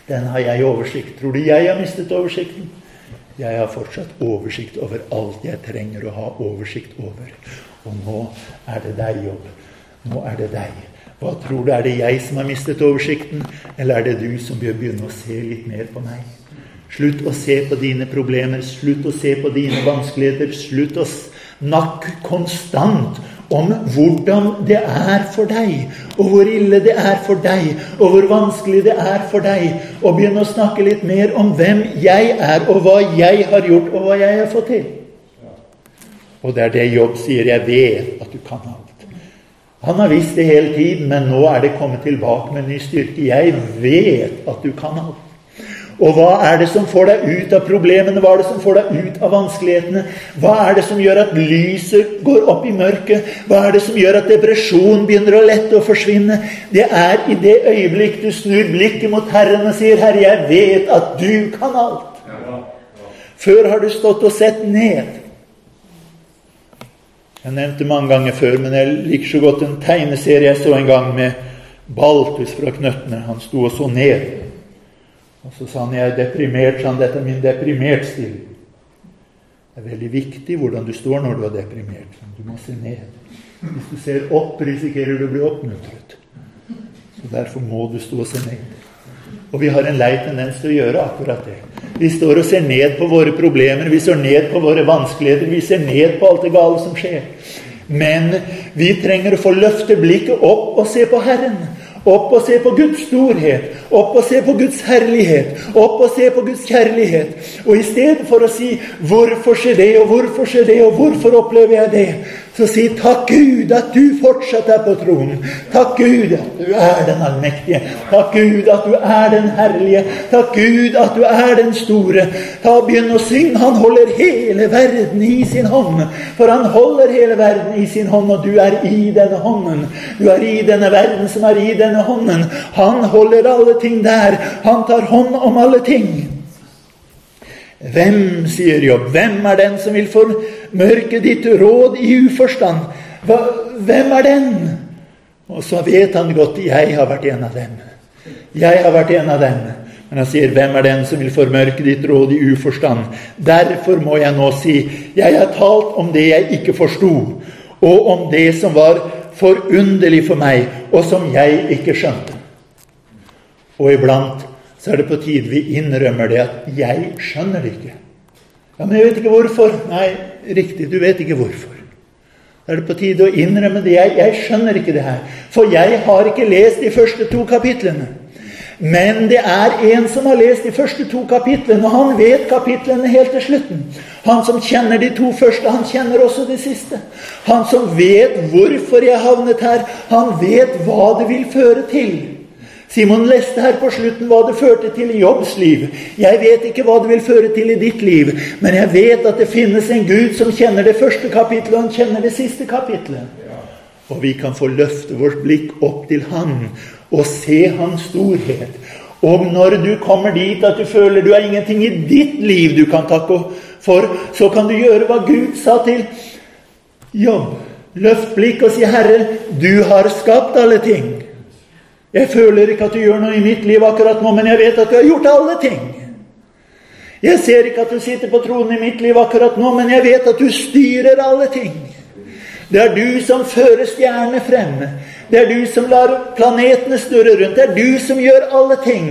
Den har jeg oversikt. Tror du jeg har mistet oversikten? Jeg har fortsatt oversikt over alt jeg trenger å ha oversikt over. Og nå er det deg, jobb. Nå er det deg. Hva tror du? Er det jeg som har mistet oversikten, eller er det du som bør begynne å se litt mer på meg? Slutt å se på dine problemer, slutt å se på dine vanskeligheter. Slutt å snakke konstant om hvordan det er for deg, og hvor ille det er for deg, og hvor vanskelig det er for deg. Og begynne å snakke litt mer om hvem jeg er, og hva jeg har gjort, og hva jeg har fått til. Og det er det Jobb sier. Jeg vet at du kan alt. Han har visst det hele tiden, men nå er det kommet tilbake med ny styrke. Jeg vet at du kan alt. Og hva er det som får deg ut av problemene? Hva er det som får deg ut av vanskelighetene? Hva er det som gjør at lyset går opp i mørket? Hva er det som gjør at depresjon begynner å lette og forsvinne? Det er i det øyeblikk du snur blikket mot Herren og sier, 'Herre, jeg vet at du kan alt'. Før har du stått og sett ned. Jeg nevnte mange ganger før, men jeg liker så godt en tegneserie jeg så en gang med Baltus fra Knøttene. Han sto og så ned. Og så sa han jeg er deprimert. sa han, Dette er min deprimert stilling. Det er veldig viktig hvordan du står når du er deprimert. Du må se ned. Hvis du ser opp, risikerer du å bli oppmuntret. Så Derfor må du stå og se ned. Og vi har en lei tendens til å gjøre akkurat det. Vi står og ser ned på våre problemer, vi ser ned på våre vanskeligheter, vi ser ned på alt det gale som skjer. Men vi trenger å få løfte blikket opp og se på Herren. Opp og se på Guds storhet, opp og se på Guds herlighet, opp og se på Guds kjærlighet. Og i stedet for å si 'Hvorfor skjer det, og hvorfor skjer det, og hvorfor opplever jeg det?' Så si takk Gud at du fortsatt er på tronen. Takk Gud at du er den allmektige. Takk Gud at du er den herlige. Takk Gud at du er den store. Ta Begynn å synge. Han holder hele verden i sin hånd. For han holder hele verden i sin hånd, og du er i denne hånden. Du er i denne verden som er i denne hånden. Han holder alle ting der. Han tar hånd om alle ting. Hvem, sier Jobb, hvem er den som vil formørke ditt råd i uforstand? Hva, hvem er den? Og så vet han godt jeg har vært en av dem. Jeg har vært en av dem. Men han sier, 'Hvem er den som vil formørke ditt råd i uforstand?' Derfor må jeg nå si, 'Jeg har talt om det jeg ikke forsto', og om det som var forunderlig for meg, og som jeg ikke skjønte. Og iblant så er det på tide vi innrømmer det at 'jeg skjønner det ikke'. Ja, men jeg vet ikke hvorfor. Nei, riktig, du vet ikke hvorfor. Da er det på tide å innrømme det. Jeg, jeg skjønner ikke det her. For jeg har ikke lest de første to kapitlene. Men det er en som har lest de første to kapitlene, og han vet kapitlene helt til slutten. Han som kjenner de to første, han kjenner også de siste. Han som vet hvorfor jeg havnet her, han vet hva det vil føre til. Simon leste her på slutten hva det førte til i Jobbs liv. Jeg vet ikke hva det vil føre til i ditt liv, men jeg vet at det finnes en Gud som kjenner det første kapittelet, og han kjenner det siste kapittelet. Og vi kan få løfte vårt blikk opp til Han og se Hans storhet. Og når du kommer dit at du føler du har ingenting i ditt liv du kan takke for, så kan du gjøre hva Gud sa til Jobb. Løft blikk og si, 'Herre, du har skapt alle ting.' Jeg føler ikke at du gjør noe i mitt liv akkurat nå, men jeg vet at du har gjort alle ting. Jeg ser ikke at du sitter på tronen i mitt liv akkurat nå, men jeg vet at du styrer alle ting. Det er du som fører stjernene frem. Det er du som lar planetene snurre rundt. Det er du som gjør alle ting.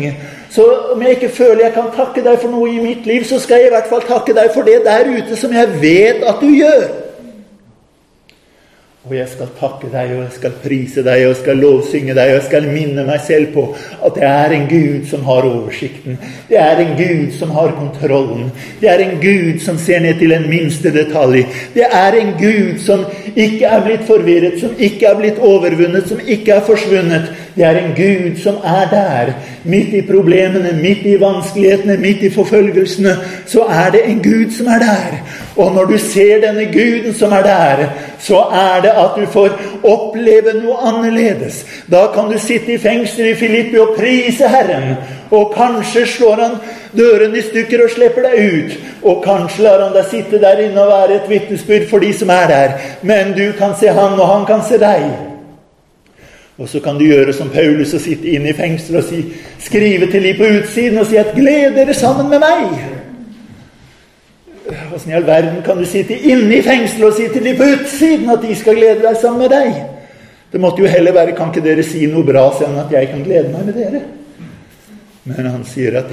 Så om jeg ikke føler jeg kan takke deg for noe i mitt liv, så skal jeg i hvert fall takke deg for det der ute som jeg vet at du gjør. Og jeg skal takke deg, og jeg skal prise deg, og jeg skal lovsynge deg, og jeg skal minne meg selv på at det er en Gud som har oversikten. Det er en Gud som har kontrollen. Det er en Gud som ser ned til en minste detalj. Det er en Gud som ikke er blitt forvirret, som ikke er blitt overvunnet, som ikke er forsvunnet. Det er en Gud som er der. Midt i problemene, midt i vanskelighetene, midt i forfølgelsene, så er det en Gud som er der. Og når du ser denne Guden som er der, så er det at du får oppleve noe annerledes. Da kan du sitte i fengsel i Filippi og prise Herren. Og kanskje slår han døren i stykker og slipper deg ut. Og kanskje lar han deg sitte der inne og være et vitnesbyrd for de som er der. Men du kan se han, og han kan se deg. Og så kan du gjøre som Paulus og sitte inne i fengsel og si, skrive til de på utsiden og si at 'gled dere sammen med meg'. Åssen i all verden kan du sitte inne i fengselet og si til de på utsiden at de skal glede deg sammen med deg? Det måtte jo heller være Kan ikke dere si noe bra enn at jeg kan glede meg med dere? Men han sier at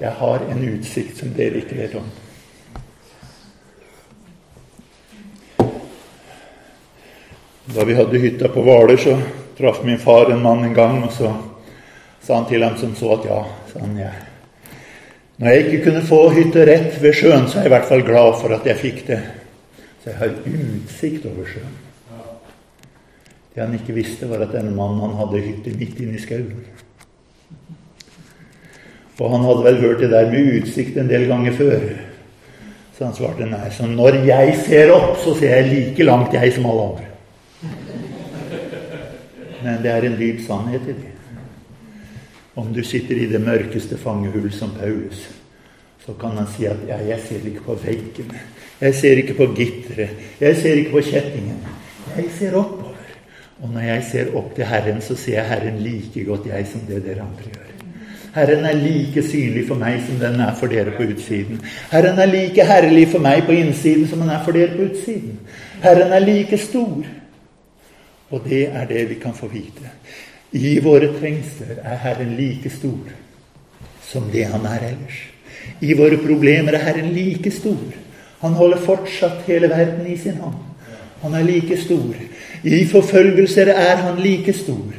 jeg har en utsikt som dere ikke vet om. Da vi hadde hytta på Hvaler, så traff min far en mann en gang, og så sa han til ham som så at ja, sa han, jeg når jeg ikke kunne få hytte rett ved sjøen, så er jeg i hvert fall glad for at jeg fikk det. Så jeg har utsikt over sjøen. Det han ikke visste, var at denne mannen han hadde hytte midt inne i skauen. Og han hadde vel hørt det der med utsikt en del ganger før. Så han svarte nei. Så når jeg ser opp, så ser jeg like langt, jeg, som alle andre. Men det er en dyp sannhet i det. Om du sitter i det mørkeste fangehull som Paulus, så kan han si at ja, 'jeg ser ikke på veggene', 'jeg ser ikke på gitteret', 'jeg ser ikke på kjettingen'. Jeg ser oppover. Og når jeg ser opp til Herren, så ser jeg Herren like godt, jeg, som det dere andre gjør. Herren er like synlig for meg som den er for dere på utsiden. Herren er like herlig for meg på innsiden som han er for dere på utsiden. Herren er like stor. Og det er det vi kan få vite. I våre trengsler er Herren like stor som det han er ellers. I våre problemer er Herren like stor. Han holder fortsatt hele verden i sin hånd. Han er like stor. I forfølgelser er han like stor.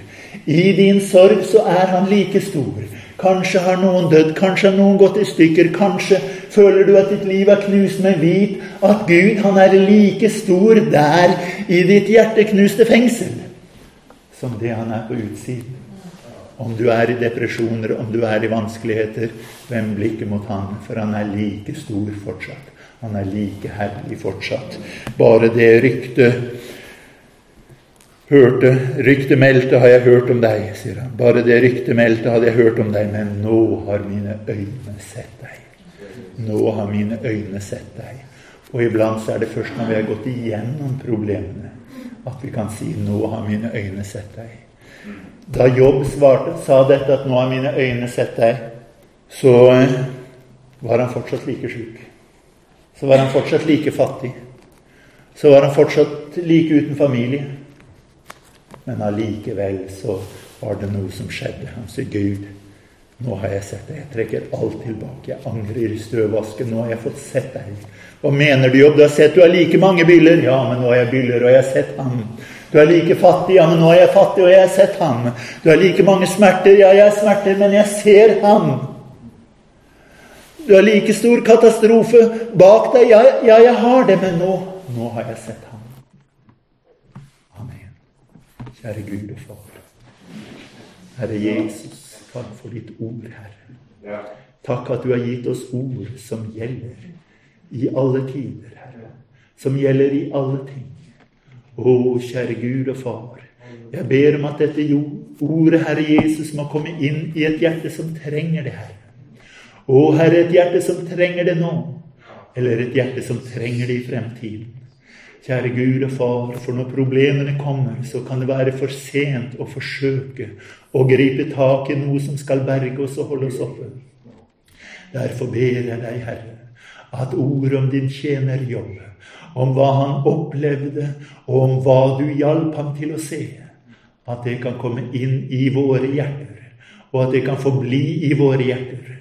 I din sorg så er han like stor. Kanskje har noen dødd, kanskje har noen gått i stykker, kanskje føler du at ditt liv er knust, men vit at Gud, han er like stor der i ditt hjerteknuste fengsel som det han er på utsiden. Om du er i depresjoner, om du er i vanskeligheter, hvem blikket mot han, for han er like stor fortsatt. Han er like herlig fortsatt. Bare det ryktet hørte, ryktet meldte, har jeg hørt om deg, sier han. Bare det ryktet meldte, hadde jeg hørt om deg, men nå har mine øyne sett deg. Nå har mine øyne sett deg. Og iblant så er det først når vi har gått igjennom problemene, at vi kan si 'Nå har mine øyne sett deg'. Da Jobb svarte, sa dette at 'nå har mine øyne sett deg', så eh, var han fortsatt like sjuk. Så var han fortsatt like fattig. Så var han fortsatt like uten familie. Men allikevel så var det noe som skjedde. Han sier, 'Gud, Nå har jeg sett deg. Jeg trekker alt tilbake. Jeg angrer i støvvasken. Nå har jeg fått sett deg. Hva mener du, Jobb? Du har sett du har like mange byller. Ja, men nå har jeg byller, og jeg har sett ham. Du er like fattig. Ja, men nå er jeg fattig, og jeg har sett ham. Du har like mange smerter. Ja, jeg har smerter, men jeg ser ham. Du har like stor katastrofe bak deg. Ja, ja jeg har det, men nå, nå har jeg sett ham. Amen. Kjære Gud og Far. Herre Jesus. Takk for ditt ord, Herre. Takk at du har gitt oss ord som gjelder i alle tider, Herre. Som gjelder i alle ting. Å, kjære Gud og Far. Jeg ber om at dette ordet, Herre Jesus, må komme inn i et hjerte som trenger det, Herre. Å, Herre, et hjerte som trenger det nå. Eller et hjerte som trenger det i fremtiden. Kjære Gud og Far, for når problemene kommer, så kan det være for sent å forsøke å gripe tak i noe som skal berge oss og holde oss oppe. Derfor ber jeg deg, Herre, at ordet om din tjener Jobb, om hva han opplevde, og om hva du hjalp ham til å se, at det kan komme inn i våre hjerter, og at det kan få bli i våre hjerter.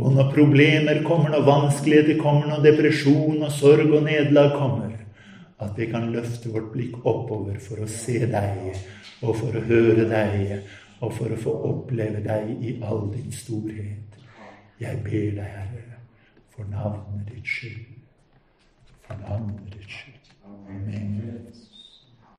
Og når problemer kommer, når vanskeligheter kommer, når depresjon og sorg og nederlag kommer, at vi kan løfte vårt blikk oppover for å se deg og for å høre deg og for å få oppleve deg i all din storhet. Jeg ber deg, Herre, for navnet ditt skyld. For navnet ditt skyld. Amen.